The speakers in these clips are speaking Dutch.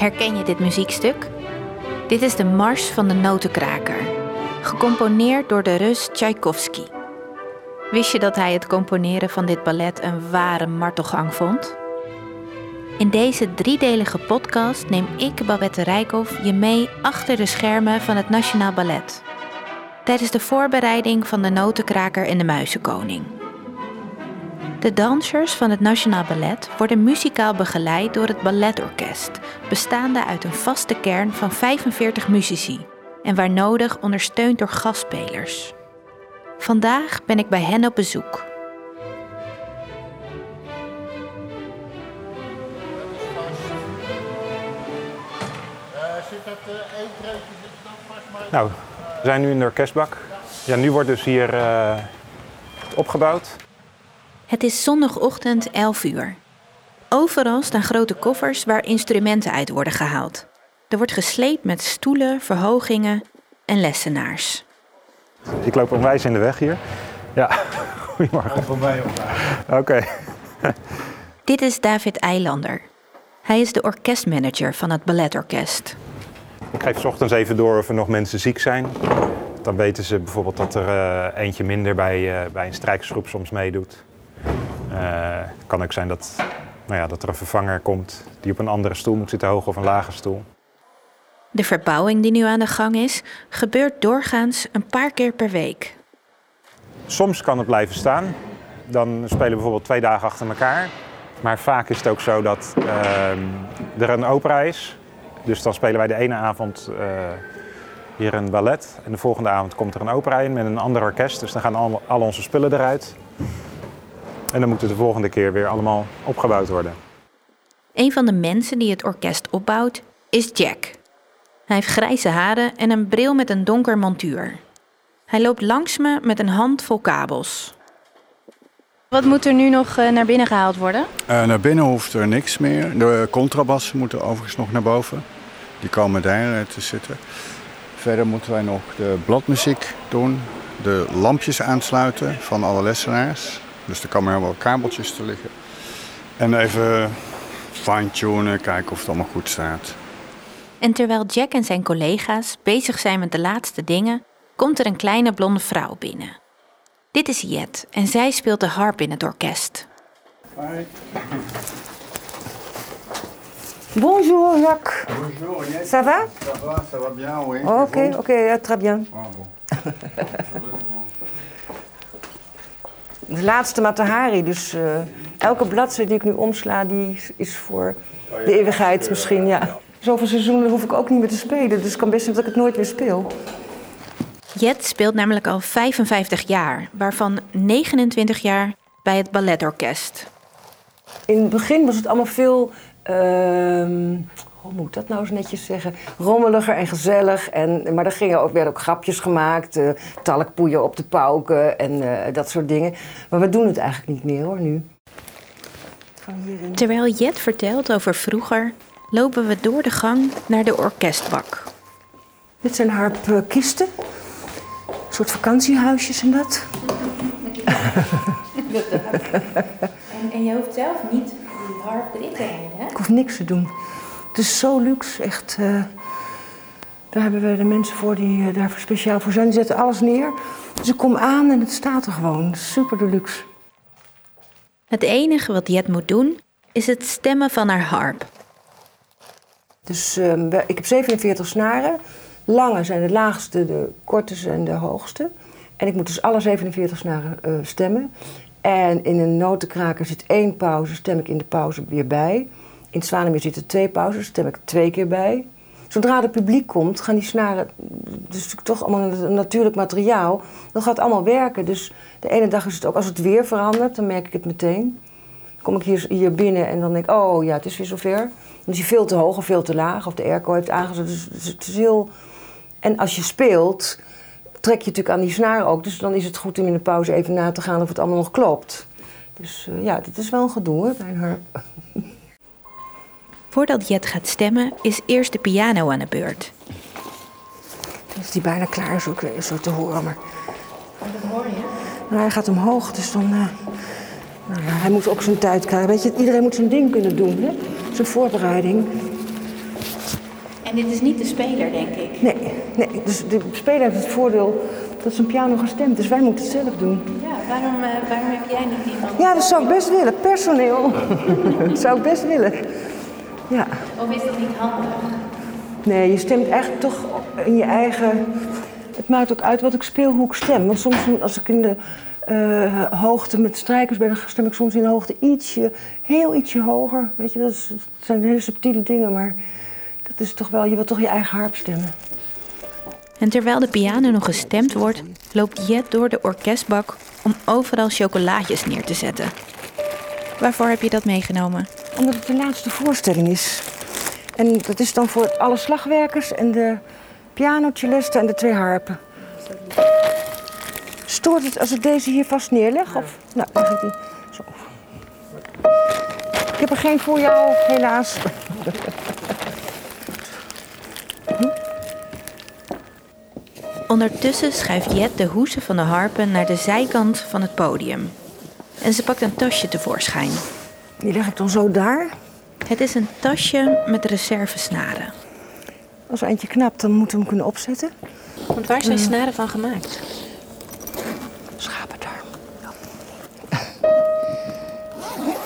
Herken je dit muziekstuk? Dit is de Mars van de Notenkraker, gecomponeerd door de Rus Tchaikovsky. Wist je dat hij het componeren van dit ballet een ware martelgang vond? In deze driedelige podcast neem ik, Babette Rijkhoff, je mee achter de schermen van het Nationaal Ballet. Tijdens de voorbereiding van de Notenkraker en de Muizenkoning. De dansers van het Nationaal Ballet worden muzikaal begeleid door het balletorkest, bestaande uit een vaste kern van 45 muzici en waar nodig ondersteund door gastspelers. Vandaag ben ik bij hen op bezoek. Nou, we zijn nu in de orkestbak. Ja, nu wordt dus hier uh, opgebouwd. Het is zondagochtend 11 uur. Overal staan grote koffers waar instrumenten uit worden gehaald. Er wordt gesleept met stoelen, verhogingen en lessenaars. Ik loop onwijs in de weg hier. Ja, goedemorgen. Voor mij Oké. Okay. Dit is David Eilander. Hij is de orkestmanager van het balletorkest. Ik geef s ochtends even door of er nog mensen ziek zijn. Dan weten ze bijvoorbeeld dat er uh, eentje minder bij, uh, bij een strijkersgroep soms meedoet. Het kan ook zijn dat, nou ja, dat er een vervanger komt die op een andere stoel moet zitten, hoog of een lage stoel. De verbouwing die nu aan de gang is, gebeurt doorgaans een paar keer per week. Soms kan het blijven staan. Dan spelen we bijvoorbeeld twee dagen achter elkaar. Maar vaak is het ook zo dat uh, er een opera is. Dus dan spelen wij de ene avond uh, hier een ballet. En de volgende avond komt er een opera in met een ander orkest. Dus dan gaan al, al onze spullen eruit. En dan moet het de volgende keer weer allemaal opgebouwd worden. Een van de mensen die het orkest opbouwt is Jack. Hij heeft grijze haren en een bril met een donker montuur. Hij loopt langs me met een hand vol kabels. Wat moet er nu nog naar binnen gehaald worden? Uh, naar binnen hoeft er niks meer. De contrabassen moeten overigens nog naar boven. Die komen daar te zitten. Verder moeten wij nog de bladmuziek doen. De lampjes aansluiten van alle lessenaars. Dus er komen heel wat kabeltjes te liggen. En even fine-tunen, kijken of het allemaal goed staat. En terwijl Jack en zijn collega's bezig zijn met de laatste dingen, komt er een kleine blonde vrouw binnen. Dit is Jet en zij speelt de harp in het orkest. Hi. Bonjour Jacques. Bonjour, Jet. Ça va Ça va, ça va bien, oui. Oké, oké, très bien. Ah, bon. De laatste Matahari, dus uh, elke bladzijde die ik nu omsla, die is voor de eeuwigheid misschien, ja. Zoveel seizoenen hoef ik ook niet meer te spelen, dus het kan best zijn dat ik het nooit weer speel. Jet speelt namelijk al 55 jaar, waarvan 29 jaar bij het balletorkest. In het begin was het allemaal veel, uh, hoe moet ik dat nou eens netjes zeggen, rommeliger en gezellig. En, maar er gingen ook, werden ook grapjes gemaakt, uh, talkpoeien op de pauken en uh, dat soort dingen. Maar we doen het eigenlijk niet meer hoor, nu. Terwijl Jet vertelt over vroeger, lopen we door de gang naar de orkestbak. Dit zijn harpkisten. Een soort vakantiehuisjes en dat. en, en je hoeft zelf niet die harp erin te rijden, hè? Ik hoef niks te doen. Het is zo luxe, echt. Uh, daar hebben we de mensen voor die uh, daar speciaal voor zijn. Die zetten alles neer. Dus ik kom aan en het staat er gewoon. Super deluxe. Het enige wat Jet moet doen, is het stemmen van haar harp. Dus uh, ik heb 47 snaren. Lange zijn de laagste, de korte zijn de hoogste. En ik moet dus alle 47 snaren uh, stemmen. En in een notenkraker zit één pauze, stem ik in de pauze weer bij. In zwanemeer zitten twee pauzes, stem ik twee keer bij. Zodra het publiek komt, gaan die snaren, natuurlijk toch allemaal een natuurlijk materiaal, dan gaat allemaal werken. Dus de ene dag is het ook, als het weer verandert, dan merk ik het meteen. Kom ik hier, hier binnen en dan denk ik, oh ja, het is weer zover. Dan is hij veel te hoog of veel te laag, of de airco heeft aangezet. Dus, dus het is heel... En als je speelt, trek je natuurlijk aan die snaar ook. Dus dan is het goed om in de pauze even na te gaan of het allemaal nog klopt. Dus uh, ja, dit is wel een gedoe hoor, bij een. Voordat Jet gaat stemmen, is eerst de piano aan de beurt. Is die bijna klaar is ook zo te horen, maar... Dat hoor je? Nou, hij gaat omhoog, dus dan... Uh, nou, hij moet ook zijn tijd krijgen. Weet je, iedereen moet zijn ding kunnen doen, hè? Zijn voorbereiding. En dit is niet de speler, denk ik. Nee, nee. Dus de speler heeft het voordeel dat zijn piano gestemd is. Wij moeten het zelf doen. Ja, waarom, eh, waarom heb jij niet iemand? Ja, dat zou ik best willen. Personeel. dat zou ik best willen. Ja. Of is dat niet handig? Nee, je stemt eigenlijk toch in je eigen... Het maakt ook uit wat ik speel, hoe ik stem. Want soms als ik in de eh, hoogte met strijkers ben, dan stem ik soms in de hoogte ietsje, heel ietsje hoger. Weet je, dat, is, dat zijn hele subtiele dingen, maar dat is toch wel, je wilt toch je eigen harp stemmen. En terwijl de piano nog gestemd wordt, loopt Jet door de orkestbak om overal chocolaatjes neer te zetten. Waarvoor heb je dat meegenomen? Omdat het de laatste voorstelling is. En dat is dan voor alle slagwerkers en de pianocellisten en de twee harpen. Stoort het als ik deze hier vast neerleg? Of? Nou, leg ik die zo. Ik heb er geen voor jou, helaas. Ondertussen schuift Jet de hoesen van de harpen naar de zijkant van het podium. En ze pakt een tasje tevoorschijn. Die leg ik dan zo daar. Het is een tasje met reservesnaren. Als er eentje knapt, dan moeten we hem kunnen opzetten. Want waar zijn snaren van gemaakt? Schapendarm.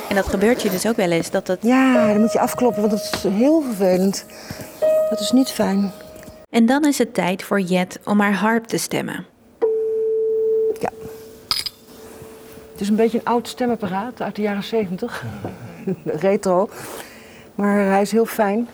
En dat gebeurt je dus ook wel eens, dat het... Ja, dan moet je afkloppen, want dat is heel vervelend. Dat is niet fijn. En dan is het tijd voor Jet om haar harp te stemmen. Ja. Het is een beetje een oud stemapparaat uit de jaren 70. Retro. Maar hij is heel fijn.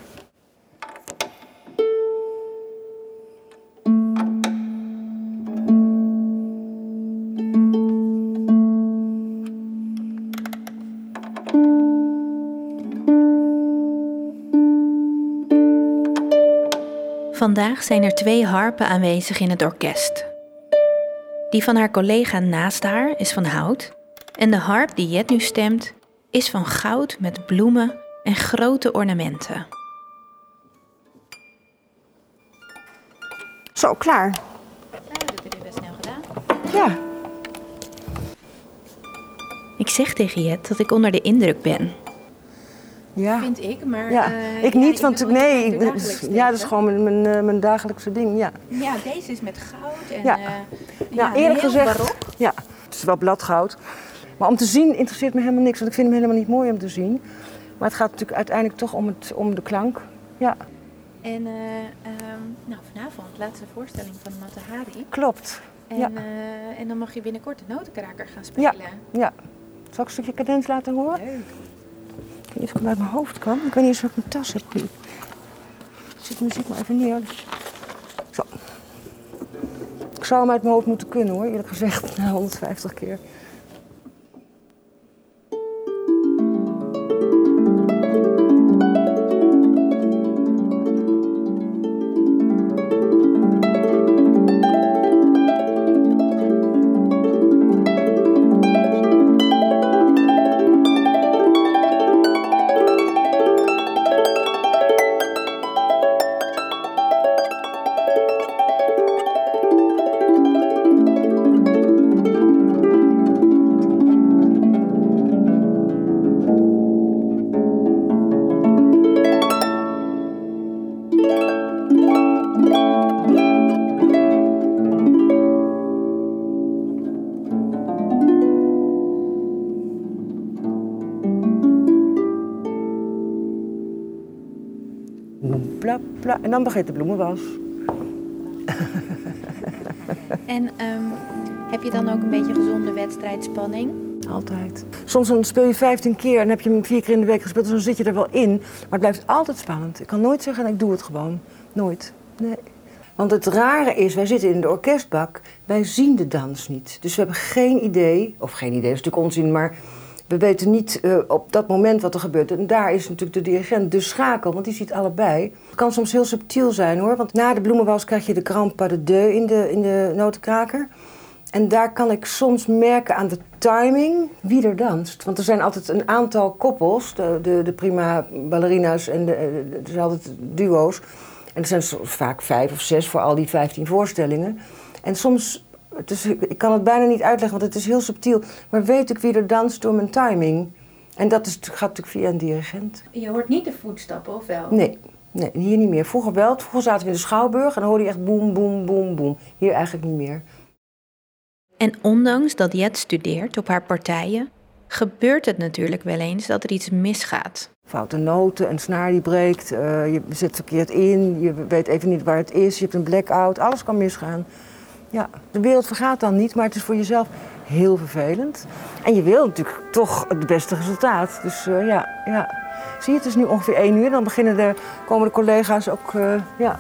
Vandaag zijn er twee harpen aanwezig in het orkest. Die van haar collega naast haar is van hout. En de harp die Jet nu stemt is van goud met bloemen en grote ornamenten. Zo, klaar. dat heb je best snel gedaan. Ja. Ik zeg tegen Jet dat ik onder de indruk ben. Ja. Vind ik, maar... Ja, eh, ik ja, niet, want nee, ik- ja, dat is gewoon mijn, mijn, eh, mijn dagelijkse ding, ja. Ja, deze is met goud en... Ja. eh, Ja, ja, eerlijk gezegd, ja, het is wel bladgoud. Maar om te zien interesseert me helemaal niks, want ik vind hem helemaal niet mooi om te zien. Maar het gaat natuurlijk uiteindelijk toch om, het, om de klank. Ja, En eh, ehm, nou, vanavond, laatste voorstelling van Mata Hari. klopt. En, Ja. en dan mag je binnenkort de notenkraker gaan spelen. Ja. Zal ik een stukje cadens laten horen? Weet niet of ik hem uit mijn hoofd kan. Ik weet niet eens of ik mijn tas heb. Ik zet de muziek maar even neer. Dus- Zo. Ik zou hem uit mijn hoofd moeten kunnen hoor, eerlijk gezegd. Na 150 keer. En dan begint de bloemenwas. En ehm, heb je dan ook een beetje gezonde wedstrijdspanning? Altijd. Soms dan speel je 15 keer en heb je hem vier keer in de week gespeeld. Dus dan zit je er wel in. Maar het blijft altijd spannend. Ik kan nooit zeggen, ik doe het gewoon. Nooit. Nee. Want het rare is, wij zitten in de orkestbak. Wij zien de dans niet. Dus we hebben geen idee. Of geen idee, dat is natuurlijk onzin. Maar we weten niet eh, op dat moment wat er gebeurt. En daar is natuurlijk de dirigent de schakel. Want die ziet allebei. Het kan soms heel subtiel zijn hoor. Want na de bloemenwals krijg je de grand pas de deux in de, in de notenkraker. En daar kan ik soms merken aan de timing wie er danst. Want er zijn altijd een aantal koppels, de, de, de prima ballerina's en de, de- er zijn altijd duo's. En er zijn vaak vijf of zes voor al die vijftien voorstellingen. En soms, het is, ik kan het bijna niet uitleggen, want het is heel subtiel. Maar weet ik wie er danst door mijn timing. En dat is, gaat natuurlijk via een dirigent. Je hoort niet de voetstappen, of wel? Nee, Nee, hier niet meer. Vroeger wel. Vroeger zaten we in de Schouwburg en dan hoorde je echt boem, boem, boem, boem. Hier eigenlijk niet meer. En ondanks dat Jet studeert op haar partijen, gebeurt het natuurlijk wel eens dat er iets misgaat. Foute noten, een snaar die breekt, uh, je zet verkeerd in, je weet even niet waar het is, je hebt een blackout, alles kan misgaan. Ja, de wereld vergaat dan niet, maar het is voor jezelf heel vervelend. En je wil natuurlijk toch het beste resultaat. Dus uh, ja, ja. Zie je, het is nu ongeveer één uur, dan beginnen de komende collega's ook, uh, ja.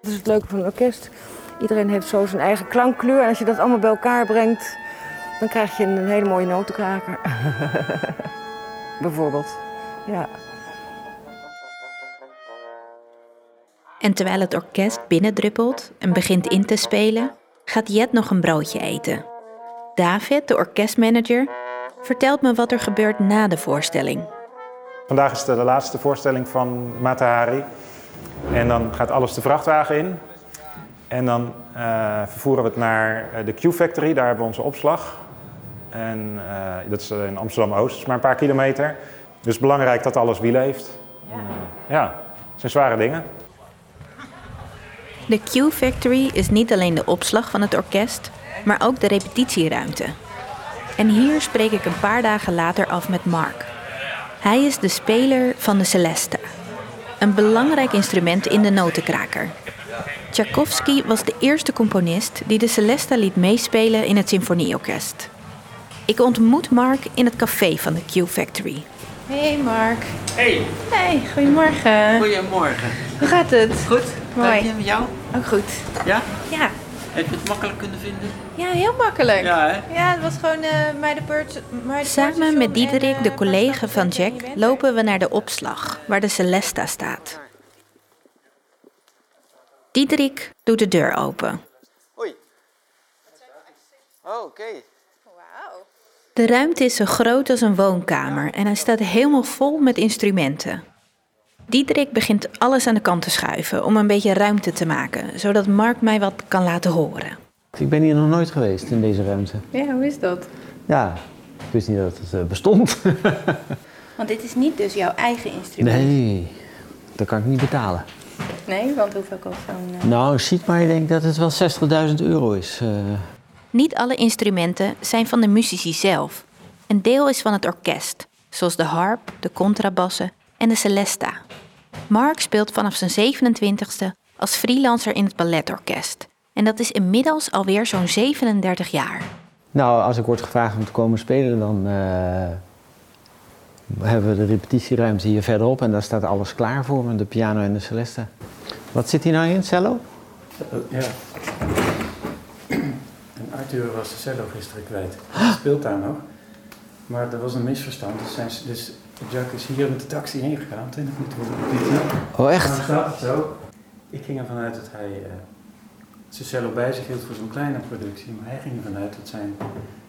Dat is het leuke van een orkest. Iedereen heeft zo zijn eigen klankkleur. En als je dat allemaal bij elkaar brengt, dan krijg je een hele mooie notenkraker. Bijvoorbeeld. Ja. En terwijl het orkest binnendruppelt en begint in te spelen, gaat Jet nog een broodje eten. David, de orkestmanager, vertelt me wat er gebeurt na de voorstelling. Vandaag is de laatste voorstelling van Matahari. En dan gaat alles de vrachtwagen in. En dan uh, vervoeren we het naar eh, de Q-Factory, daar hebben we onze opslag. En uh, dat is in Amsterdam-Oost, dat is maar een paar kilometer. Dus belangrijk dat alles wiel heeft. Ja, ja het zijn zware dingen. De Q-Factory is niet alleen de opslag van het orkest, maar ook de repetitieruimte. En hier spreek ik een paar dagen later af met Mark. Hij is de speler van de Celesta, een belangrijk instrument in de notenkraker. Tchaikovsky was de eerste componist die de Celesta liet meespelen in het symfonieorkest. Ik ontmoet Mark in het café van de Q Factory. Hey Mark. Hey. Hey, goedemorgen. Goedemorgen. Hoe gaat het? Goed. Mooi. Met jou? Ook goed. Ja? Ja. Heb je het makkelijk kunnen vinden? Ja, heel makkelijk. Ja, hè? Ja, het was gewoon uh, maar de beurt. Samen met Diederik, de collega van Jack, lopen we naar de opslag, waar de Celesta staat. Diederik doet de deur open. Oei. Oh, oké. De ruimte is zo groot als een woonkamer en hij staat helemaal vol met instrumenten. Diederik begint alles aan de kant te schuiven om een beetje ruimte te maken, zodat Mark mij wat kan laten horen. Ik ben hier nog nooit geweest in deze ruimte. Ja, hoe is dat? Ja, ik wist niet dat het uh, bestond. Want dit is niet dus jouw eigen instrument? Nee, dat kan ik niet betalen. Nee, want hoeveel kost zo'n... Uh... Nou, ziet maar, ik denk dat het wel 60.000 euro is. Uh... Niet alle instrumenten zijn van de muzici zelf. Een deel is van het orkest, zoals de harp, de contrabassen en de celesta. Mark speelt vanaf zijn 27ste als freelancer in het balletorkest. En dat is inmiddels alweer zo'n 37 jaar. Nou, als ik word gevraagd om te komen spelen, dan uh, hebben we de repetitieruimte hier verderop. En daar staat alles klaar voor me, de piano en de celesta. Wat zit hier nou in, cello? Ja. En Arthur was de cello gisteren kwijt. Hij speelt daar nog. Maar er was een misverstand. Dus, zijn, dus Jack is hier met de taxi heen gegaan, 20 minuten voor de repetitie. Oh, echt? Maar staat het zo. Ik ging ervan uit dat hij uh, zijn cello bij zich hield voor zo'n kleine productie. Maar hij ging ervan uit dat zijn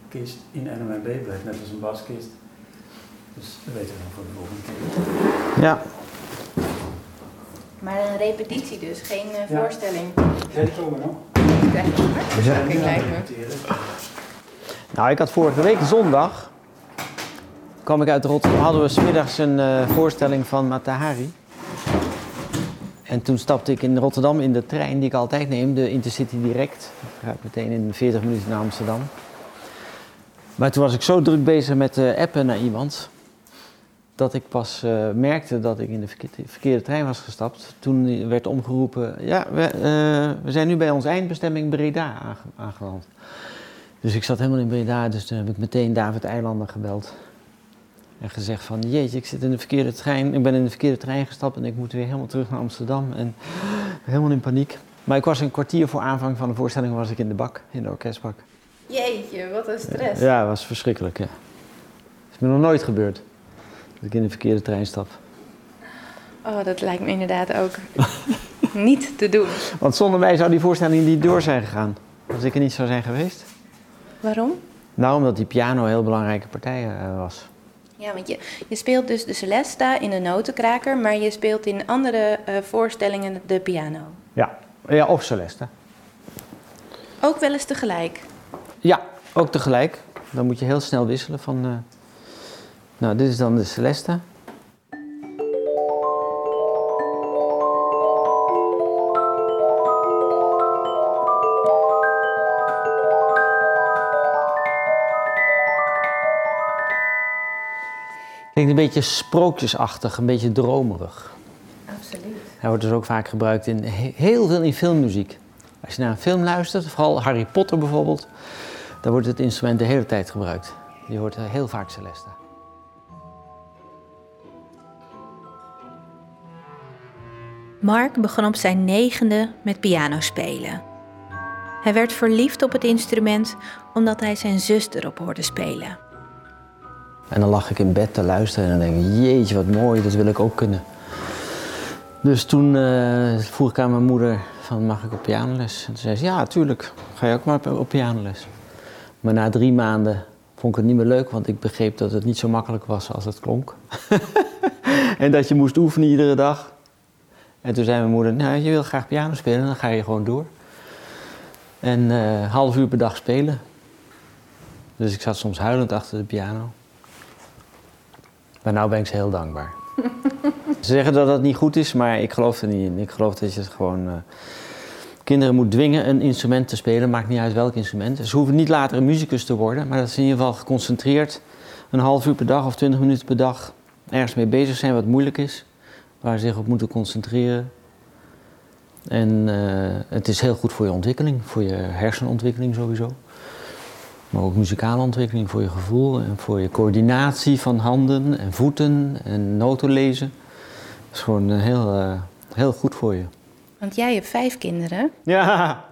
kist in NMB blijft, net als een baskist. Dus dat weten we dan voor de volgende keer. Ja. Maar een repetitie dus, geen uh, ja. voorstelling. Ja, die komen nog. Ja. lijkt me. Nou, ik had vorige week zondag kwam ik uit Rotterdam, hadden we smiddags een uh, voorstelling van Matahari. En toen stapte ik in Rotterdam in de trein die ik altijd neem, de Intercity Direct. Ik meteen in 40 minuten naar Amsterdam. Maar toen was ik zo druk bezig met uh, appen naar iemand, dat ik pas uh, merkte dat ik in de verkeerde, trein was gestapt. Toen werd omgeroepen, ja, we, we zijn nu bij onze eindbestemming Breda aangeland. Dus ik zat helemaal in Breda, dus toen heb ik meteen David Eilander gebeld. En gezegd van, jeetje, ik zit in de verkeerde trein, ik ben in de verkeerde trein gestapt en ik moet weer helemaal terug naar Amsterdam. En helemaal in paniek. Maar ik was een kwartier voor aanvang van de voorstelling was ik in de bak, in de orkestbak. Jeetje, wat een stress. Ja, dat was verschrikkelijk, ja. Dat is me nog nooit gebeurd, dat ik in de verkeerde trein stap. Oh, dat lijkt me inderdaad ook niet te doen. Want zonder mij zou die voorstelling niet door zijn gegaan, als ik er niet zou zijn geweest. Waarom? Nou, omdat die piano een heel belangrijke partij uh, was. Ja, want je, je speelt dus de Celesta in de notenkraker, maar je speelt in andere uh, voorstellingen de piano. Ja, ja of Celesta. Ook wel eens tegelijk? Ja, ook tegelijk. Dan moet je heel snel wisselen van, uh, Nou, dit is dan de Celeste. Klinkt een beetje sprookjesachtig, een beetje dromerig. Absoluut. Hij wordt dus ook vaak gebruikt in he- heel veel in filmmuziek. Als je naar een film luistert, vooral Harry Potter bijvoorbeeld, dan wordt het instrument de hele tijd gebruikt. Je hoort eh, heel vaak Celeste. Mark begon op zijn negende met piano spelen. Hij werd verliefd op het instrument omdat hij zijn zus erop hoorde spelen. En dan lag ik in bed te luisteren en dan denk ik, jeetje wat mooi, dat wil ik ook kunnen. Dus toen eh, vroeg ik aan mijn moeder van mag ik op pianoles? En toen zei ze ja, tuurlijk, ga je ook maar op, pianoles. Maar na drie maanden vond ik het niet meer leuk, want ik begreep dat het niet zo makkelijk was als het klonk. en dat je moest oefenen iedere dag. En toen zei mijn moeder, nou je wil graag piano spelen, dan ga je gewoon door. En eh half uur per dag spelen. Dus ik zat soms huilend achter de piano. Maar nou ben ik ze heel dankbaar. ze zeggen dat dat niet goed is, maar ik geloof er niet in. Ik geloof dat je het gewoon... eh, kinderen moet dwingen een instrument te spelen, maakt niet uit welk instrument. Ze hoeven niet later een muzikus te worden, maar dat ze in ieder geval geconcentreerd een half uur per dag of twintig minuten per dag ergens mee bezig zijn wat moeilijk is. Waar ze zich op moeten concentreren. En eh, het is heel goed voor je ontwikkeling, voor je hersenontwikkeling sowieso. Maar ook muzikale ontwikkeling voor je gevoel en voor je coördinatie van handen en voeten en noten lezen. Dat is gewoon eh, heel, eh, heel goed voor je. Want jij hebt vijf kinderen. Ja!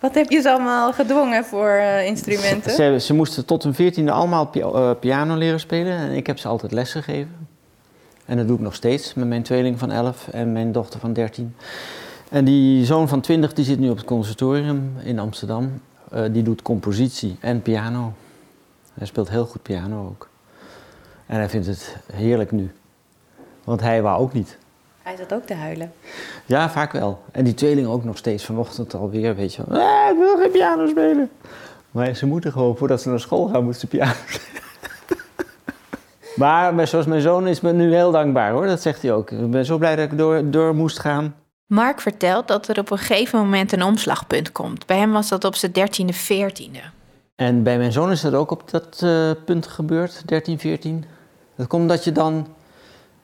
Wat heb je ze allemaal gedwongen voor eh, instrumenten? Ze, ze moesten tot hun veertiende allemaal pi- piano leren spelen en ik heb ze altijd les gegeven. En dat doe ik nog steeds met mijn tweeling van 11 en mijn dochter van 13. En die zoon van 20 die zit nu op het conservatorium in Amsterdam. Eh, die doet compositie en piano. Hij speelt heel goed piano ook. En hij vindt het heerlijk nu. Want hij wou ook niet. Hij zat ook te huilen. Ja, vaak wel. En die tweeling ook nog steeds vanochtend alweer, weet je wel. "Ah, ik wil geen piano spelen. Maar ze moeten gewoon, voordat ze naar school gaan, moeten ze piano spelen. maar maar zoals mijn zoon is me nu heel dankbaar hoor, dat zegt hij ook. Ik ben zo blij dat ik door, door moest gaan. Mark vertelt dat er op een gegeven moment een omslagpunt komt. Bij hem was dat op zijn dertiende, veertiende. En bij mijn zoon is dat ook op dat eh, punt gebeurd, 13, 14. Dat komt omdat je dan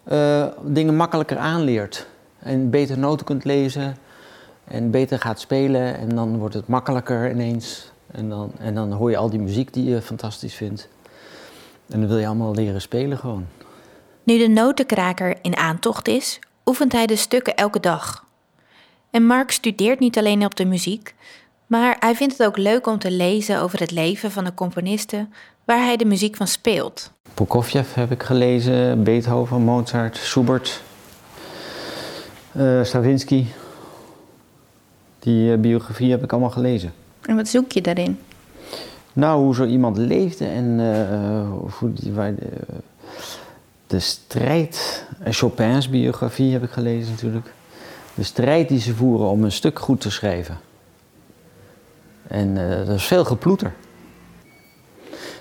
eh, dingen makkelijker aanleert. En beter noten kunt lezen en beter gaat spelen. En dan wordt het makkelijker ineens. En dan, en dan hoor je al die muziek die je fantastisch vindt. En dan wil je allemaal leren spelen gewoon. Nu de notenkraker in aantocht is, oefent hij de stukken elke dag. En Mark studeert niet alleen op de muziek, maar hij vindt het ook leuk om te lezen over het leven van de componisten waar hij de muziek van speelt. Prokofjev heb ik gelezen, Beethoven, Mozart, Schubert, eh, Stravinsky. Die eh, biografie heb ik allemaal gelezen. En wat zoek je daarin? Nou, hoe zo iemand leefde en eh, hoe die, waar de, de strijd. en Chopin's biografie heb ik gelezen natuurlijk. De strijd die ze voeren om een stuk goed te schrijven. En eh dat is veel geploeter.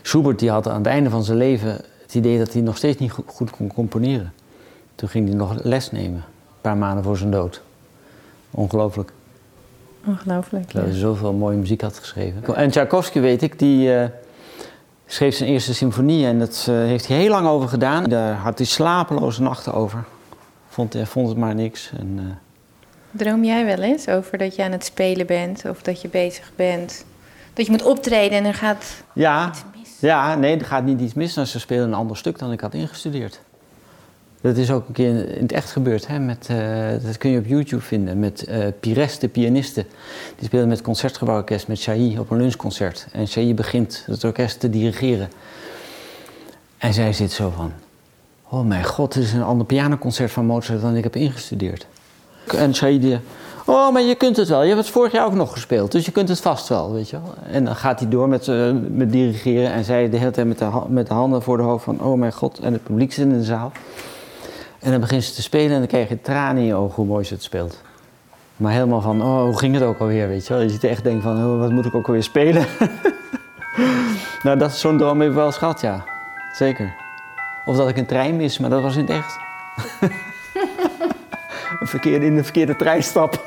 Schubert die had aan het einde van zijn leven het idee dat hij nog steeds niet go- goed kon componeren. Toen ging hij nog les nemen, een paar maanden voor zijn dood. Ongelooflijk. Ongelooflijk. Dat hij zoveel mooie muziek had geschreven. En Tchaikovsky weet ik, die eh, schreef zijn eerste symfonie en dat eh, heeft hij heel lang over gedaan. Daar had hij slapeloze nachten over. Vond, hij vond het maar niks. En, Droom jij wel eens over dat je aan het spelen bent of dat je bezig bent? Dat je moet optreden en er gaat ja, iets mis. ja, nee, er gaat niet iets mis. Nou, ze spelen een ander stuk dan ik had ingestudeerd. Dat is ook een keer in het echt gebeurd. Hè, met, eh, dat kun je op YouTube vinden. Met eh Pires, de pianiste. Die speelde met het Concertgebouworkest met Chailly op een lunchconcert. En Chailly begint het orkest te dirigeren. En zij zit zo van... Oh mijn god, dit is een ander pianoconcert van Mozart dan ik heb ingestudeerd. En Chailly die... Oh, maar je kunt het wel. Je hebt het vorig jaar ook nog gespeeld. Dus je kunt het vast wel, weet je wel. En dan gaat hij door met, eh, met dirigeren. En zij de hele tijd met de, met de handen voor de hoofd van... Oh mijn god. En het publiek zit in de zaal. En dan begint ze te spelen en dan krijg je tranen in je ogen hoe mooi ze het speelt. Maar helemaal van, oh, hoe ging het ook alweer, weet je wel. Je zit echt denken van, oh, wat moet ik ook alweer spelen? nou, dat is zo'n droom heb ik wel eens gehad, ja. Zeker. Of dat ik een trein mis, maar dat was in het echt. een verkeerde, in de verkeerde trein stap.